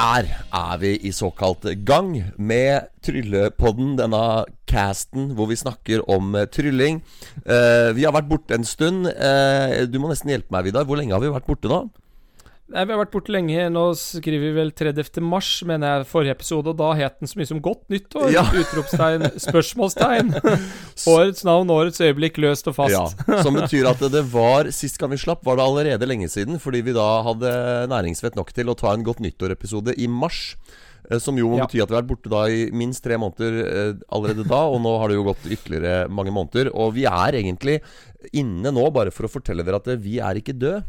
Der er vi i såkalt gang med Tryllepodden, denne casten hvor vi snakker om uh, trylling. Uh, vi har vært borte en stund. Uh, du må nesten hjelpe meg, Vidar. Hvor lenge har vi vært borte nå? Nei, Vi har vært borte lenge. Nå skriver vi vel 30. mars, mener jeg, forrige episode. Og da het den så mye som Godt nyttår! Ja. Utropstegn, spørsmålstegn. Årets navn, årets øyeblikk, løst og fast. Ja, Som betyr at det var Sist gang vi slapp, var det allerede lenge siden. Fordi vi da hadde næringsvett nok til å ta en Godt nyttår-episode i mars. eh, Som jo må Ja. bety at vi har vært borte da i minst tre måneder eh, allerede da. Og nå har det jo gått ytterligere mange måneder. Og vi er egentlig inne nå bare for å fortelle dere at vi er ikke døde.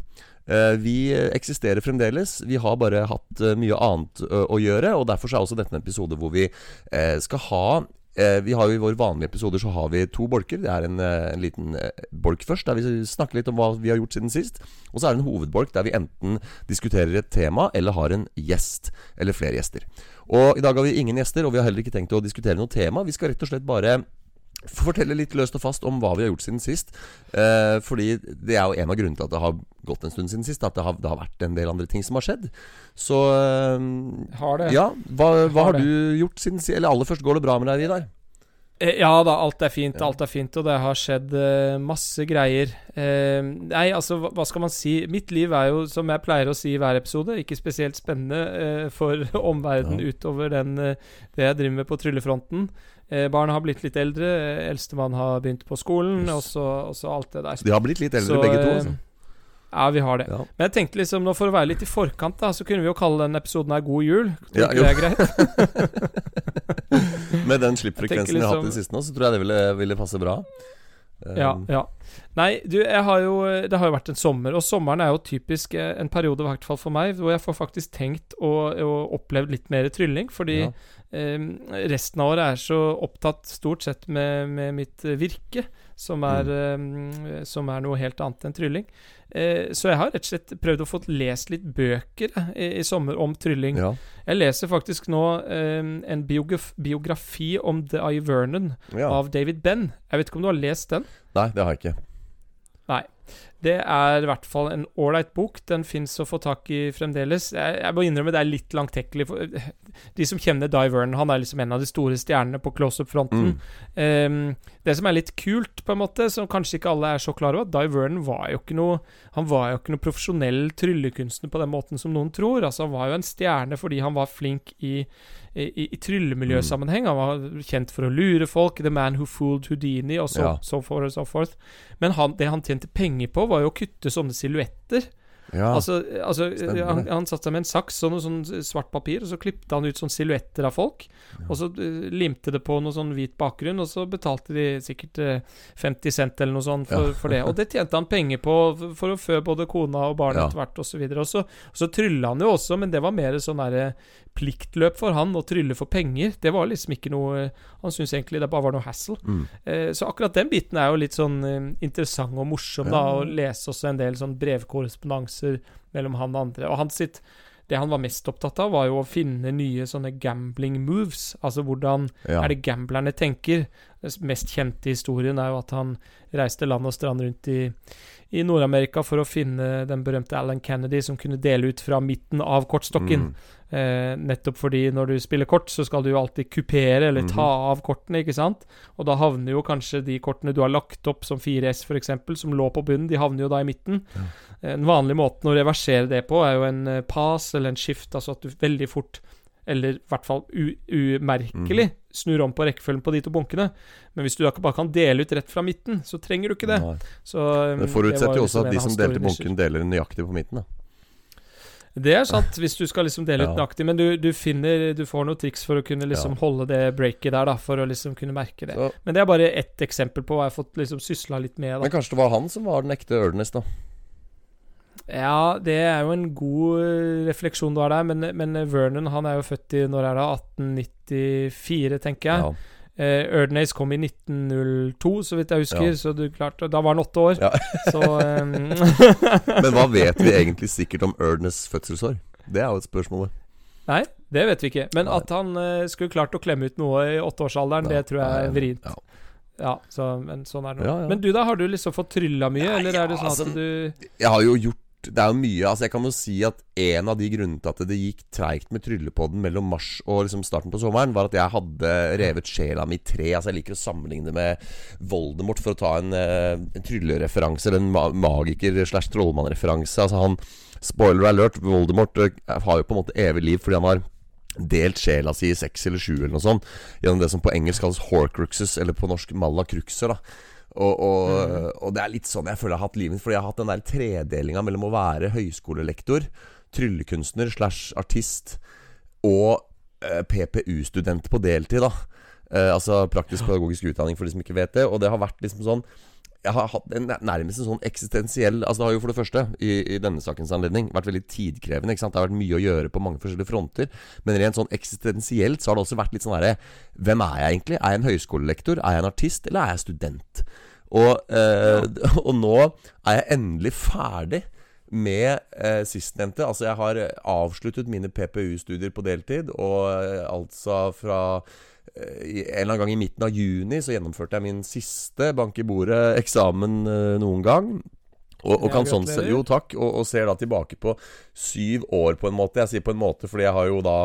Eh, Vi eksisterer fremdeles. Vi har bare hatt eh, mye annet å gjøre. Og derfor er også dette en episode hvor vi eh, skal ha Vi har jo I våre vanlige episoder så har vi to bolker. Det er en, en liten bolk først, der vi snakker litt om hva vi har gjort siden sist. Og så er det en hovedbolk der vi enten diskuterer et tema eller har en gjest. Eller flere gjester. Og I dag har vi ingen gjester, og vi har heller ikke tenkt å diskutere noe tema. Vi skal rett og slett bare fortelle litt løst og fast om hva vi har gjort siden sist. Eh, fordi det er jo en av grunnene til at det har gått en stund siden sist. At det har, det har vært en del andre ting som har skjedd. Så eh, Har det. ja, hva, hva Har har det. du gjort siden sist? Eller aller først, går det bra med deg, Vidar? Eh, Ja da, alt er fint, alt er fint, og det har skjedd eh, masse greier. Eh, nei, altså, hva, hva skal man si? Mitt liv er jo, som jeg pleier å si i hver episode, ikke spesielt spennende eh, for omverdenen Ja. utover den, det jeg driver med på tryllefronten. Eh, barna har blitt litt eldre, eh, eldstemann har begynt på skolen, Yes. og så, og så alt det der. De har blitt litt eldre, Så, begge to. eh, Altså. Ja, vi har det. Ja. Men jeg tenkte liksom, nå for å være litt i forkant, da, så kunne vi jo kalle den episoden her God jul. Ja, det er greit? Med den slippfrekvensen vi har hatt i liksom- det siste nå, så tror jeg det ville, ville passe bra. Eh, Ja, ja. Nei, du, jeg har jo Det har jo vært en sommer, og sommeren er jo typisk eh, en periode, i hvert fall for meg, hvor jeg får faktisk tenkt og, og opplevd litt mer trylling. Fordi Ja. Eh, resten av året er så opptatt stort sett med, med mitt virke, som er, eh, som er noe helt annet enn trylling. Eh, så jeg har rett og slett prøvd å få lest litt bøker eh, i, i sommer om trylling. Ja. Jeg leser faktisk nå eh, en biograf biografi om The Eye Vernon ja. av David Benn. Jeg vet ikke om du har lest den? Nei, det har jeg ikke. Det er i hvert fall en ålreit bok. Den fins å få tak i fremdeles. Jeg, jeg må innrømme det er litt langtekkelig. De som kjenner Di Vernon, han er liksom en av de store stjernene på close-up-fronten. Mm. Um, det som er litt kult, på en måte, som kanskje ikke alle er så klar over, at Di Vernon var jo ikke noe Han var jo ikke noe profesjonell tryllekunstner på den måten som noen tror. Altså Han var jo en stjerne fordi han var flink i, i, i tryllemiljøsammenheng. Han var kjent for å lure folk. The Man Who Fooled Houdini, og så, Ja. so forth og so forth. Men han, det han tjente penger på, var jo å kutte sånne silhuetter. Ja. Altså, altså han, han satte seg med en saks og noe sånn svart papir, og så klippte han ut sånne silhuetter av folk. Og så eh, limte det på noe sånn hvit bakgrunn, og så betalte de sikkert eh, 50 cent eller noe sånt for, Ja. for det. Og det tjente han penger på for, å fø både kona og barnet Ja. etter hvert, osv. Og så, og så trylla han jo også, men det var mer sånn derre pliktløp for han å trylle for penger. Det var liksom ikke noe Han syntes egentlig det bare var noe hassle. Mm. Eh, så akkurat den biten er jo litt sånn eh, interessant og morsom, da, Ja. å lese også en del sånn brevkorrespondanser mellom han og andre. Og han sitt det han var mest opptatt av, var jo å finne nye sånne gambling moves. Altså hvordan ja. er det gamblerne tenker? Den mest kjente historien er jo at han reiste land og strand rundt i, i Nord-Amerika for å finne den berømte Alan Kennedy som kunne dele ut fra midten av kortstokken. Mm. Eh, nettopp fordi når du spiller kort, så skal du jo alltid kupere eller ta av kortene, ikke sant? Og da havner jo kanskje de kortene du har lagt opp, som 4S f.eks., som lå på bunnen, de havner jo da i midten. Ja. En vanlig måte å reversere det på er jo en eh, pass eller en skift, altså at du veldig fort eller i hvert fall umerkelig snur om på rekkefølgen på de to bunkene. Men hvis du da bare kan dele ut rett fra midten, så trenger du ikke det. Så, um, Det forutsetter jo også liksom at de som delte bunken, deler nøyaktig på midten. da Det er sant, hvis du skal liksom dele ut Ja. nøyaktig. Men du, du finner Du får noen triks for å kunne liksom Ja. holde det breaket der, da. For å liksom kunne merke det. Så, Men det er bare ett eksempel på hva jeg har fått liksom sysla litt med. men kanskje det var han som var den ekte Ørnes, da. Ja, det er jo en god eh, refleksjon du har der, men, men Vernon han er jo født i Når er det? 1894, tenker jeg. Ja. Eh, Erdnase kom i 1902, så vidt jeg husker. Ja. Så du klarte Da var han åtte år. Ja. så um, Men hva vet vi egentlig sikkert om Ernests fødselsår? Det er jo et spørsmål. Nei, det vet vi ikke. Men Nei. at han eh, skulle klart å klemme ut noe i åtteårsalderen, det tror jeg er vrient. Ja. Ja, så, men sånn er det nå. Ja, ja. Men du, da? Har du liksom fått trylla mye, Nei, eller er det sånn altså, at du Jeg har jo gjort Det er jo mye Altså Jeg kan jo si at en av de grunnene til at det gikk treigt med Tryllepodden mellom mars og liksom starten på sommeren, var at jeg hadde revet sjela mi i tre. Altså Jeg liker å sammenligne med Voldemort, for å ta en, eh, en tryllereferanse. Eller en magiker slash trollmann-referanse. Altså han Spoiler alert, Voldemort eh, har jo på en måte evig liv fordi han har delt sjela si i seks eller sju eller noe sånt. Gjennom det som på engelsk kalles horcruxes, eller på norsk malakruxer. da og, og, mm. og, det er litt sånn jeg føler jeg har hatt livet mitt. Fordi jeg har hatt den der tredelinga mellom å være høyskolelektor, tryllekunstner slash artist og eh, PPU-student på deltid. da eh, Altså praktisk pedagogisk utdanning, for de som ikke vet det. Og det har vært liksom sånn jeg har hatt en nærmest en sånn eksistensiell Altså Det har jo for det første, i, i, denne sakens anledning, vært veldig tidkrevende. ikke sant? Det har vært mye å gjøre på mange forskjellige fronter. Men rent sånn eksistensielt så har det også vært litt sånn herre Hvem er jeg egentlig? Er jeg en høyskolelektor? Er jeg en artist? Eller er jeg student? Og, eh, og nå er jeg endelig ferdig med eh, sistnevnte. Altså, jeg har avsluttet mine PPU-studier på deltid, og eh, altså fra en eller annen gang i midten av juni så gjennomførte jeg min siste bank i bordet-eksamen uh, noen gang. Og, og kan sånn se, Jo, takk. Og, og, ser da tilbake på syv år, på en måte. Jeg sier på en måte fordi jeg har jo da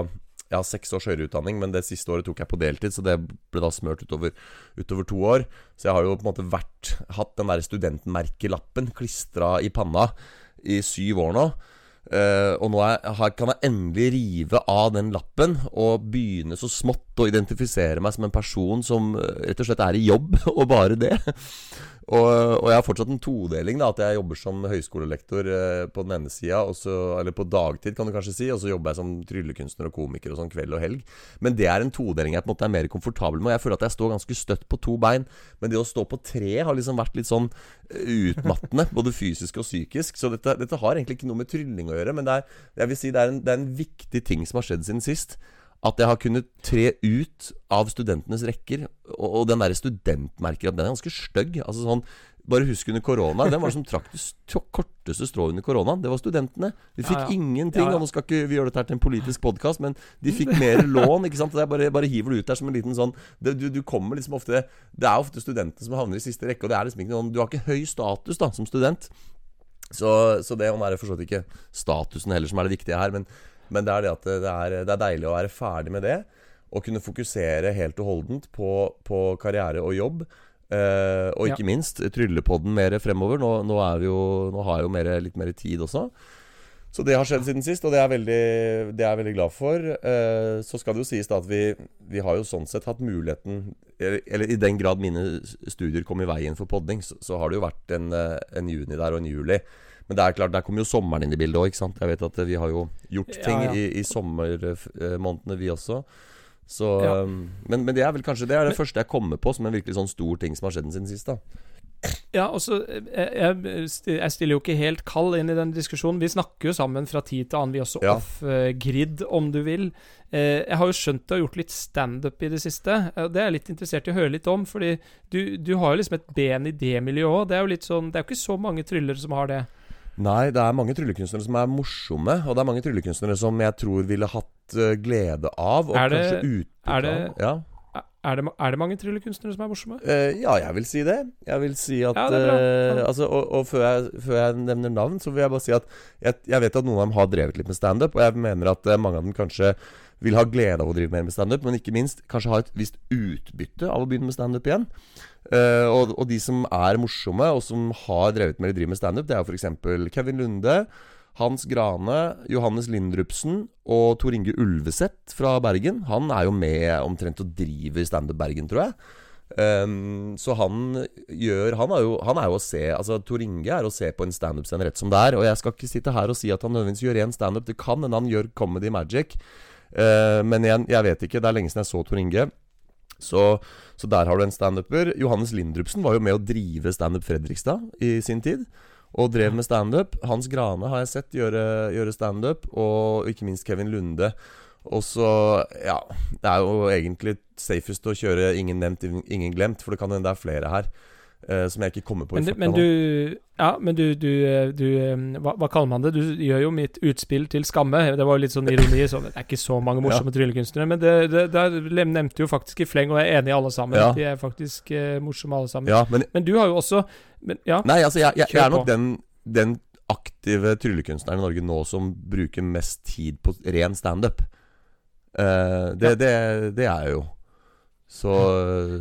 Jeg har seks års høyere utdanning, men det siste året tok jeg på deltid, så det ble da smørt utover, utover to år. Så jeg har jo på en måte vært hatt den der studentmerkelappen klistra i panna i syv år nå. Uh, og nå er, kan jeg endelig rive av den lappen og begynne så smått å identifisere meg som en person som uh, rett og slett er i jobb, og bare det. Og, og, jeg har fortsatt en todeling. da At jeg jobber som høyskolelektor eh, på den ene sida, eller på dagtid, kan du kanskje si. Og så jobber jeg som tryllekunstner og komiker og sånn kveld og helg. Men det er en todeling jeg på en måte er mer komfortabel med. Og jeg føler at jeg står ganske støtt på to bein. Men det å stå på tre har liksom vært litt sånn eh, utmattende. både fysisk og psykisk. Så dette, dette, har egentlig ikke noe med trylling å gjøre. Men det er, jeg vil si det er, en, det er en viktig ting som har skjedd siden sist at jeg har kunnet tre ut av studentenes rekker. Og, og den der studentmerker den er ganske stygg. Altså sånn Bare husk under korona. Den var det som trakk det korteste strået under koronaen. Det var studentene. De fikk ja, ja. ingenting. Ja, nå skal ikke vi gjøre dette til en politisk podkast, men de fikk mer lån. Ikke sant? Det er bare, bare hiver du ut der som en liten sånn det, du, du, kommer liksom ofte Det er ofte studentene som havner i siste rekke, og det er liksom ikke noen Du har ikke høy status da som student. Så, så det er for så vidt ikke statusen heller som er det viktige her. Men men det er det at det er, det er deilig å være ferdig med det. Og kunne fokusere helt og holdent på, på karriere og jobb. Eh, og ikke ja. minst Tryllepodden mer fremover. Nå, nå, jo, nå har jeg jo mer, litt mer tid også. Så det har skjedd siden sist, og det er, veldig, det er jeg veldig glad for. Eh, så skal det jo sies da at vi, vi, har jo sånn sett hatt muligheten eller, eller, i den grad mine studier kom i veien for podding, så, så har det jo vært en, eh, en juni der og en juli. Men det er klart, der kommer jo sommeren inn i bildet òg. Jeg vet at vi har jo gjort ting ja, ja. i, i sommermånedene, vi også. Så, ja. Um, men, men, det er vel kanskje Det er det men, første jeg kommer på som en virkelig sånn stor ting som har skjedd siden sist. da ja, altså jeg, jeg, stiller jo ikke helt kald inn i den diskusjonen. Vi snakker jo sammen fra tid til annen, vi også ja. off-grid, om du vil. Eh, jeg har jo skjønt du har gjort litt standup i det siste. Det er jeg litt interessert i å høre litt om. Fordi du, du har jo liksom et ben i det miljøet òg. Det er jo litt sånn Det er jo ikke så mange tryllere som har det. Nei, det er mange tryllekunstnere som er morsomme. Og det er mange tryllekunstnere som jeg tror ville hatt uh, glede av, og er det, kanskje utbytte av. Ja. Er det, er det, mange tryllekunstnere som er morsomme? Uh, ja, jeg vil si det. Jeg vil si at ja, uh, altså, Og, og før, jeg, før, jeg, nevner navn, så vil jeg bare si at jeg, jeg vet at noen av dem har drevet litt med standup, og jeg mener at mange av dem kanskje vil ha glede av å drive mer med standup, men ikke minst kanskje ha et visst utbytte av å begynne med standup igjen. Uh, og, og, de som er morsomme, og som har drevet med eller driver med standup, det er f.eks. Kevin Lunde, Hans Grane, Johannes Lindrupsen og Tor Inge Ulveseth fra Bergen. Han er jo med omtrent og driver Standup Bergen, tror jeg. Um, så han gjør han er, jo, han er jo å se Altså Tor Inge er å se på en standup-scene rett som det er. Og jeg skal ikke sitte her og si at han nødvendigvis gjør ren standup. Det kan hende han gjør comedy magic. Uh, men igjen, jeg, vet ikke. Det er lenge siden jeg så Tor Inge. Så, så der har du en standuper. Johannes Lindrupsen var jo med å drive Standup Fredrikstad i sin tid. Og drev med standup. Hans Grane har jeg sett gjøre, gjøre standup. Og ikke minst Kevin Lunde. Og så, ja Det er jo egentlig safest å kjøre ingen nevnt, ingen glemt, for det kan hende det er flere her. Uh, som jeg ikke kommer på men, men du, Ja, men du, du, du hva, hva, kaller man det? Du gjør jo mitt utspill til skamme. Det var jo litt sånn ironi. Så det er ikke så mange morsomme ja. tryllekunstnere. Men det, det, det, nevnte jo faktisk i fleng, og jeg er enig i alle sammen. Ja. De er faktisk uh, morsomme alle sammen. Ja, men, men, du har jo også men, Nei, altså, jeg, jeg, jeg er nok den, den aktive tryllekunstneren i Norge nå som bruker mest tid på ren standup. Uh, det, det, det er jeg jo. Så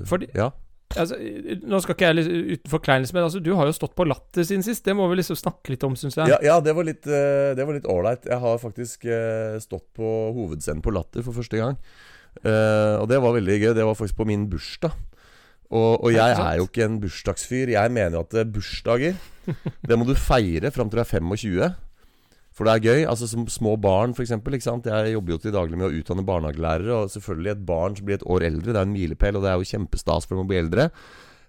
Fordi- Ja. Altså, nå skal ikke jeg litt uten forkleinelse, men altså, du har jo stått på Latter siden sist. Det må vi liksom snakke litt om, syns jeg. Ja, ja, det var litt eh, Det var litt ålreit. Jeg har faktisk eh, stått på hovedscenen på Latter for første gang. Uh, og det var veldig gøy. Det var faktisk på min bursdag. Og, og jeg er jo ikke en bursdagsfyr. Jeg mener jo at bursdager Det må du feire fram til du er 25. For det er gøy. Altså Som små barn, f.eks. Jeg jobber jo til daglig med å utdanne barnehagelærere. Og selvfølgelig et barn som blir et år eldre, det er en milepæl, og det er jo kjempestas for dem å bli eldre.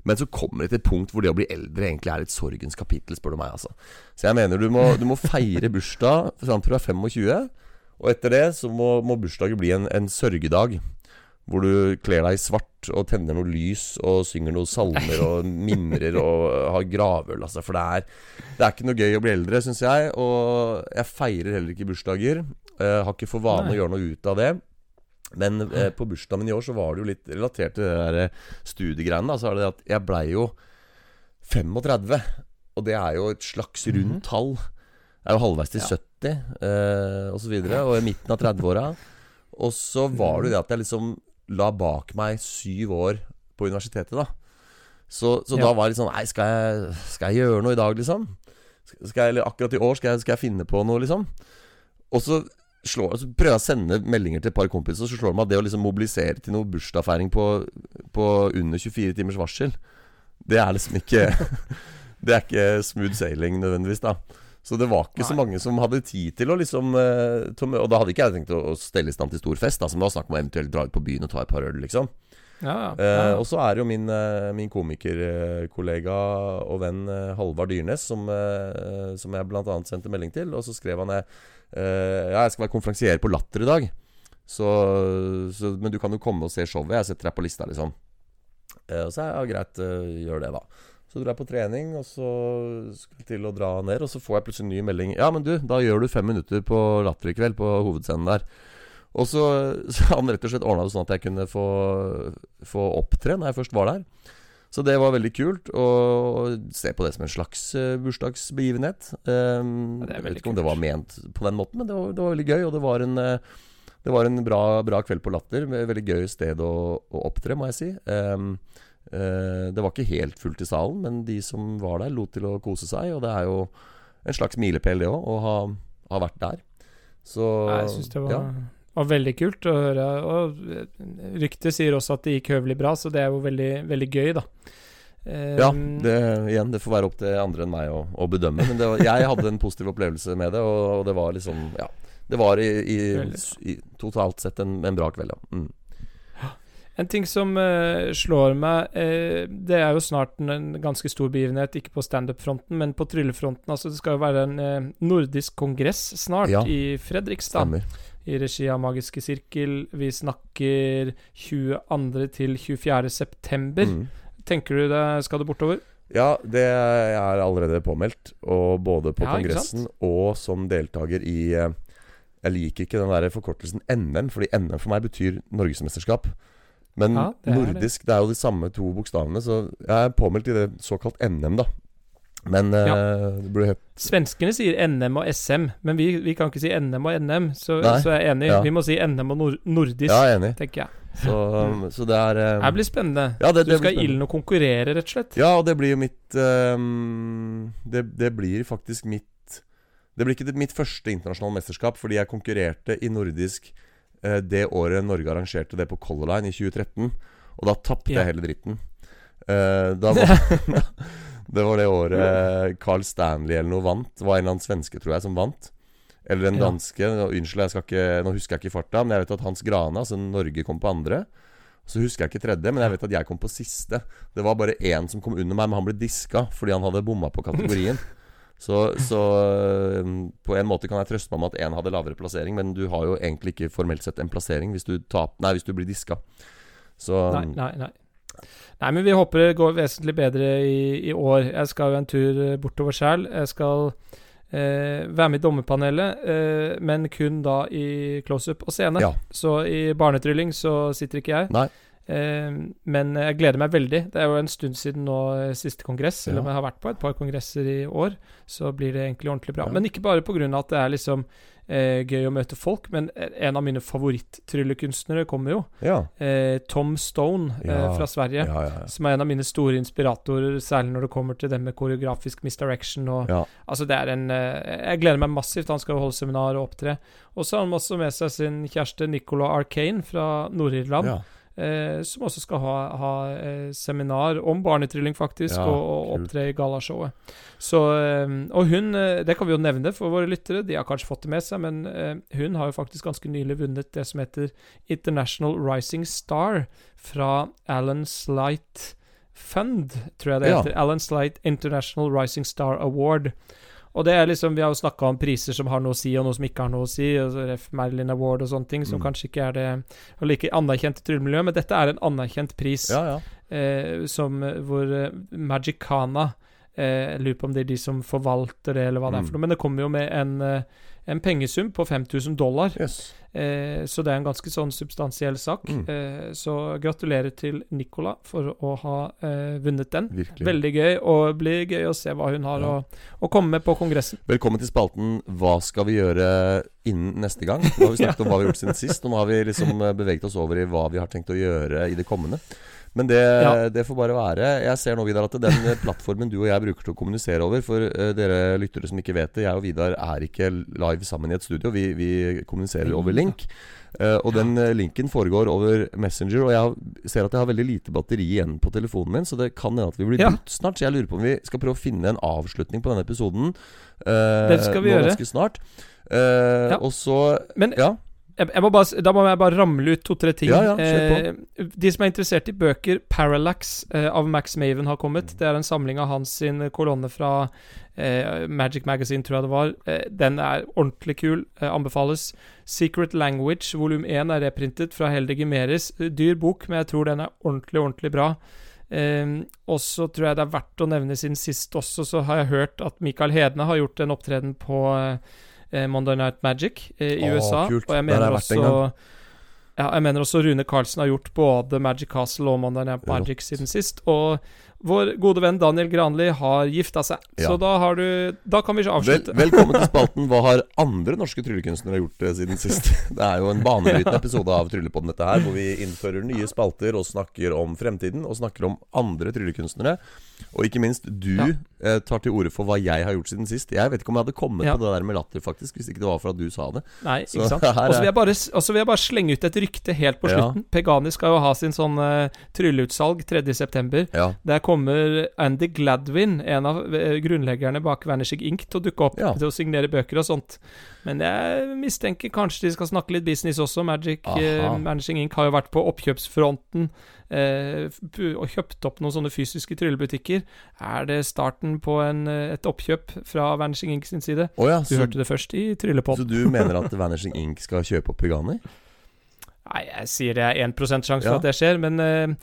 Men så kommer det til et punkt hvor det å bli eldre egentlig er et sorgens kapittel, spør du meg. altså Så jeg mener du må, du må feire bursdag fram til du er 25. Og etter det så må, må bursdagen bli en, en sørgedag. Hvor du kler deg i svart og tenner noe lys og synger noen salmer og mimrer og har gravøl, altså. For det er, det er ikke noe gøy å bli eldre, syns jeg. Og jeg feirer heller ikke bursdager. Jeg har ikke for vane å gjøre noe ut av det. Men eh, på bursdagen min i år så var det jo litt relatert til det der eh, studiegreiene. Så er det det at jeg blei jo 35. Og det er jo et slags rundt tall. Jeg er jo halvveis til Ja. 70 eh, og så videre, og i midten av 30-åra. Og så var det jo det at jeg liksom la bak meg syv år på universitetet, da. Så, så Ja. da var det sånn Nei, skal jeg, skal jeg gjøre noe i dag, liksom? Skal jeg, eller akkurat i år skal jeg, skal jeg finne på noe, liksom? Og så, slår, så prøver jeg å sende meldinger til et par kompiser, og så slår det meg at det å liksom mobilisere til noe bursdagsfeiring på, på under 24 timers varsel, det er liksom ikke Det er ikke smooth sailing nødvendigvis, da. Så det var ikke så mange som hadde tid til å liksom eh, Og da hadde ikke jeg tenkt å, stelle i stand til stor fest, da, som det var snakk om å eventuelt dra ut på byen og ta et par øl, liksom. Ja, ja, ja. og så er det jo min, uh, min komikerkollega og venn uh, Halvard Dyrnes, som, uh, som jeg bl.a. sendte melding til. Og så skrev han uh, Ja, jeg skal være konferansier på Latter i dag. Så, så, men du kan jo komme og se showet. Jeg setter deg på lista, liksom. Og så er ja, greit, gjør det, da. Så drar jeg på trening, og så skal jeg til å dra ned. Og så får jeg plutselig en ny melding. Ja, men du, da gjør du fem minutter på Latter i kveld, på hovedscenen der. Og så, så han rett og slett ordna det sånn at jeg kunne få, få opptre når jeg først var der. Så det var veldig kult å se på det som en slags eh, bursdagsbegivenhet. Um, Ja, det jeg vet ikke om det var ment på den måten, men det var, det var veldig gøy. Og det var en, eh, det var en bra, bra kveld på Latter. Med veldig gøy sted å, å opptre, må jeg si. Um, det var ikke helt fullt i salen, men de som var der, lot til å kose seg. Og det er jo en slags milepæl, det òg, å ha, ha vært der. Så Jeg syns det var, ja. var veldig kult å høre. Og eh, ryktet sier også at det gikk høvelig bra, så det er jo veldig, veldig gøy, da. Eh, Ja, det, igjen, det får være opp til andre enn meg å, å bedømme. Men det var, jeg hadde en positiv opplevelse med det, og, og det var liksom Ja. Det var i, i, i totalt sett en, en bra kveld, ja. Mm. En ting som uh, slår meg uh, Det er jo snart en, en ganske stor begivenhet, ikke på standup-fronten, men på tryllefronten. Altså, det skal jo være en uh, nordisk kongress snart, Ja. i Fredrikstad. Stemmer. I regi av Magiske Sirkel. Vi snakker 22. til 24. september. Mm. Tenker du det skal du bortover? Ja, det er allerede påmeldt. Og både på Ja, kongressen og som deltaker i Jeg liker ikke den der forkortelsen NM, fordi NM for meg betyr norgesmesterskap. Men Ja, det er det. nordisk, det. er jo de samme to bokstavene, så jeg er påmeldt i det såkalt NM, da. Men eh, det burde hett Svenskene sier NM og SM, men vi, vi kan ikke si NM og NM, så, så jeg er enig. ja. Vi må si NM og nord nordisk, Ja, enig. tenker jeg. Så, så det er um, Det blir spennende. Ja, det, du det skal i ilden og konkurrere, rett og slett. Ja, og det blir jo mitt um, det, det blir faktisk mitt Det blir ikke det- mitt første internasjonale mesterskap, fordi jeg konkurrerte i nordisk eh, det året Norge arrangerte det på Color Line i 2013. Og da tapte Ja. jeg hele dritten. Eh, da var, det var det året Carl Stanley eller noe vant. Det var en eller annen svenske, tror jeg, som vant. Eller en danske. Ja. Unnskyld, jeg skal ikke, nå husker jeg ikke farta, men jeg vet at Hans Grane, altså Norge, kom på andre. Så husker jeg ikke tredje, men jeg vet at jeg kom på siste. Det var bare én som kom under meg, men han ble diska fordi han hadde bomma på kategorien. Så, så på en måte kan jeg trøste meg med at én hadde lavere plassering, men du har jo egentlig ikke formelt sett en plassering hvis du, tap, nei, hvis du blir diska. Så Nei, nei, nei. Nei, men vi håper det går vesentlig bedre i, i år. Jeg skal jo en tur eh, bortover sjæl. Jeg skal eh, være med i dommerpanelet, eh, men kun da i close-up og scene. Ja. Så i barnetrylling så sitter ikke jeg. Nei. Eh, men jeg gleder meg veldig. Det er jo en stund siden nå eh, siste kongress, selv om jeg har vært på et par kongresser i år. Så blir det egentlig ordentlig bra. Ja. Men ikke bare pga. at det er liksom eh, gøy å møte folk, men en av mine favoritt-tryllekunstnere kommer jo. Ja. Eh, Tom Stone eh, Ja. fra Sverige. Ja, ja, ja. Som er en av mine store inspiratorer, særlig når det kommer til det med koreografisk misdirection. Og, Ja. Altså det er en eh, Jeg gleder meg massivt. Han skal jo holde seminar og opptre. Og så har han også med seg sin kjæreste Nicola Arcane fra Nord-Irland. Ja. Eh, som også skal ha, ha eh, seminar om barnetrylling, faktisk, Ja, og, og opptre i gallashowet. Så eh, Og hun, eh, det kan vi jo nevne for våre lyttere, de har kanskje fått det med seg, men eh, hun har jo faktisk ganske nylig vunnet det som heter International Rising Star fra Alan Slight Fund, tror jeg det Ja. heter. Alan Slight International Rising Star Award. Og det er liksom, Vi har jo snakka om priser som har noe å si, og noe som ikke har noe å si. Altså Ref. Merlin Award og sånne ting, som Mm. kanskje ikke er det like anerkjent i tryllemiljøet. Men dette er en anerkjent pris ja, ja. eh, som hvor eh, Magicana eh, Jeg lurer på om det er de som forvalter det, eller hva det er Mm. for noe. Men det kommer jo med en, eh, en pengesum på 5000 dollar. Yes. Eh, så det er en ganske sånn substansiell sak. Mm. Eh, så gratulerer til Nicola for å ha eh, vunnet den. Virkelig. Veldig gøy, og det blir gøy å se hva hun har Ja. å, å komme med på kongressen. Velkommen til spalten 'Hva skal vi gjøre innen neste gang?' Nå har vi snakket om hva vi har gjort siden sist, og nå har vi liksom eh, beveget oss over i hva vi har tenkt å gjøre i det kommende. Men det, Ja. det får bare være. Jeg ser nå, Vidar, at den eh, plattformen du og jeg bruker til å kommunisere over For uh, dere lyttere som ikke vet det, jeg og Vidar er ikke live sammen i et studio. Vi, vi kommuniserer over link. Uh, og den linken foregår over Messenger. Og jeg ser at jeg har veldig lite batteri igjen på telefonen min, så det kan hende at vi blir Ja. brutt snart. Så jeg lurer på om vi skal prøve å finne en avslutning på denne episoden. uh, Det skal vi nå gjøre. Ganske snart. Uh, Ja. Og så Men Ja. Jeg, jeg må bare, da må jeg bare ramle ut to-tre ting. Ja, ja, eh, de som er interessert i bøker, Parallax eh, av Max Maven har kommet. Det er en samling av hans sin kolonne fra eh, Magic Magazine, tror jeg det var. Eh, den er ordentlig kul. Eh, anbefales. Secret Language volum 1 er reprintet fra Helge Gimeris. Eh, Dyr bok, men jeg tror den er ordentlig, ordentlig bra. Eh, og så tror jeg det er verdt å nevne siden sist også, så har jeg hørt at Michael Hedne har gjort en opptreden på eh, Monday Night Magic eh, i Åh, USA. kult. Og jeg mener også ja, jeg mener også Rune Carlsen har gjort både Magic Castle og Monday Night Rått. Magic siden sist. Og vår gode venn Daniel Granli har gifta seg. Ja. Så da har du Da kan vi ikke Vel, avslutte. velkommen til spalten 'Hva har andre norske tryllekunstnere gjort eh, siden sist?' Det er jo en banebrytende episode av Tryllepodden, dette her, hvor vi innfører nye spalter og snakker om fremtiden, og snakker om andre tryllekunstnere. Og ikke minst, du Ja. eh, tar til orde for hva jeg har gjort siden sist. Jeg vet ikke om jeg hadde kommet Ja. på det der med latter, faktisk, hvis ikke det var for at du sa det. Nei, Så ikke sant. Og så er- vil, jeg bare vil jeg bare slenge ut et rykte helt på slutten. Pegani skal jo ha sin sånn uh, trylleutsalg 3.9. Ja. Der kommer Andy Gladwin, en av eh, grunnleggerne bak Vanishing Ink, til å dukke opp Ja. til å signere bøker og sånt. Men jeg mistenker kanskje de skal snakke litt business også. Magic eh. Vanishing Ink har jo vært på oppkjøpsfronten eh, og kjøpt opp noen sånne fysiske tryllebutikker. Er det starten på en, eh, et oppkjøp fra Vanishing Ink sin side? Oh ja, Du så, hørte det først i Tryllepodden. så du mener at Vanishing Ink skal kjøpe opp Pegani? Nei, jeg sier det er 1 sjanse for Ja. at det skjer, men uh,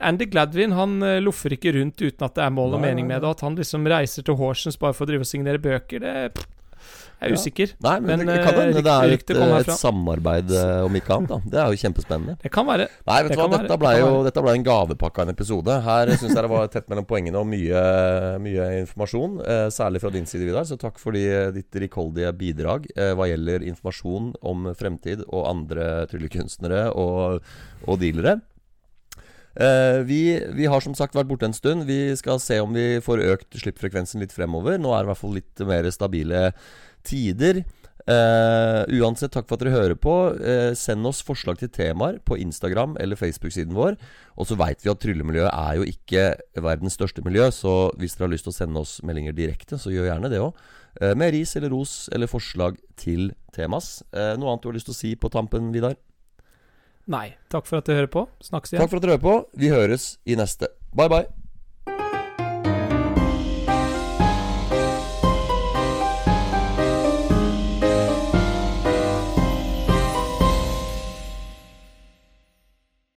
Andy Gladwin han uh, loffer ikke rundt uten at det er mål og mening med det. At han liksom reiser til Horsens bare for å drive og signere bøker, det pff, jeg er usikker. Nei, men, Men, det kan eh, hende det er et, et samarbeid, eh, om ikke annet. da Det er jo kjempespennende. Det kan være. Nei, vet du hva, dette det ble jo. Dette ble en gavepakke av en episode. Her syns jeg det var tett mellom poengene og mye, mye informasjon. Eh, særlig fra din side, Vidar. Så takk for de, ditt rikholdige bidrag eh, hva gjelder informasjon om fremtid og andre tryllekunstnere og, og dealere. Eh, vi, vi har som sagt vært borte en stund. Vi skal se om vi får økt slippfrekvensen litt fremover. Nå er det i hvert fall litt mer stabile tider. Uh, uansett, takk for at dere hører på. Uh, send oss forslag til temaer på Instagram eller Facebook-siden vår. Og så veit vi at tryllemiljøet er jo ikke verdens største miljø, så hvis dere har lyst til å sende oss meldinger direkte, så gjør gjerne det òg. Med ris eller ros eller forslag til temas. Noe annet du har lyst til å si på tampen, Vidar? Nei. Takk for at du hører på. Snakkes igjen. Takk for at dere hører på. Vi høres i neste. Bye, bye.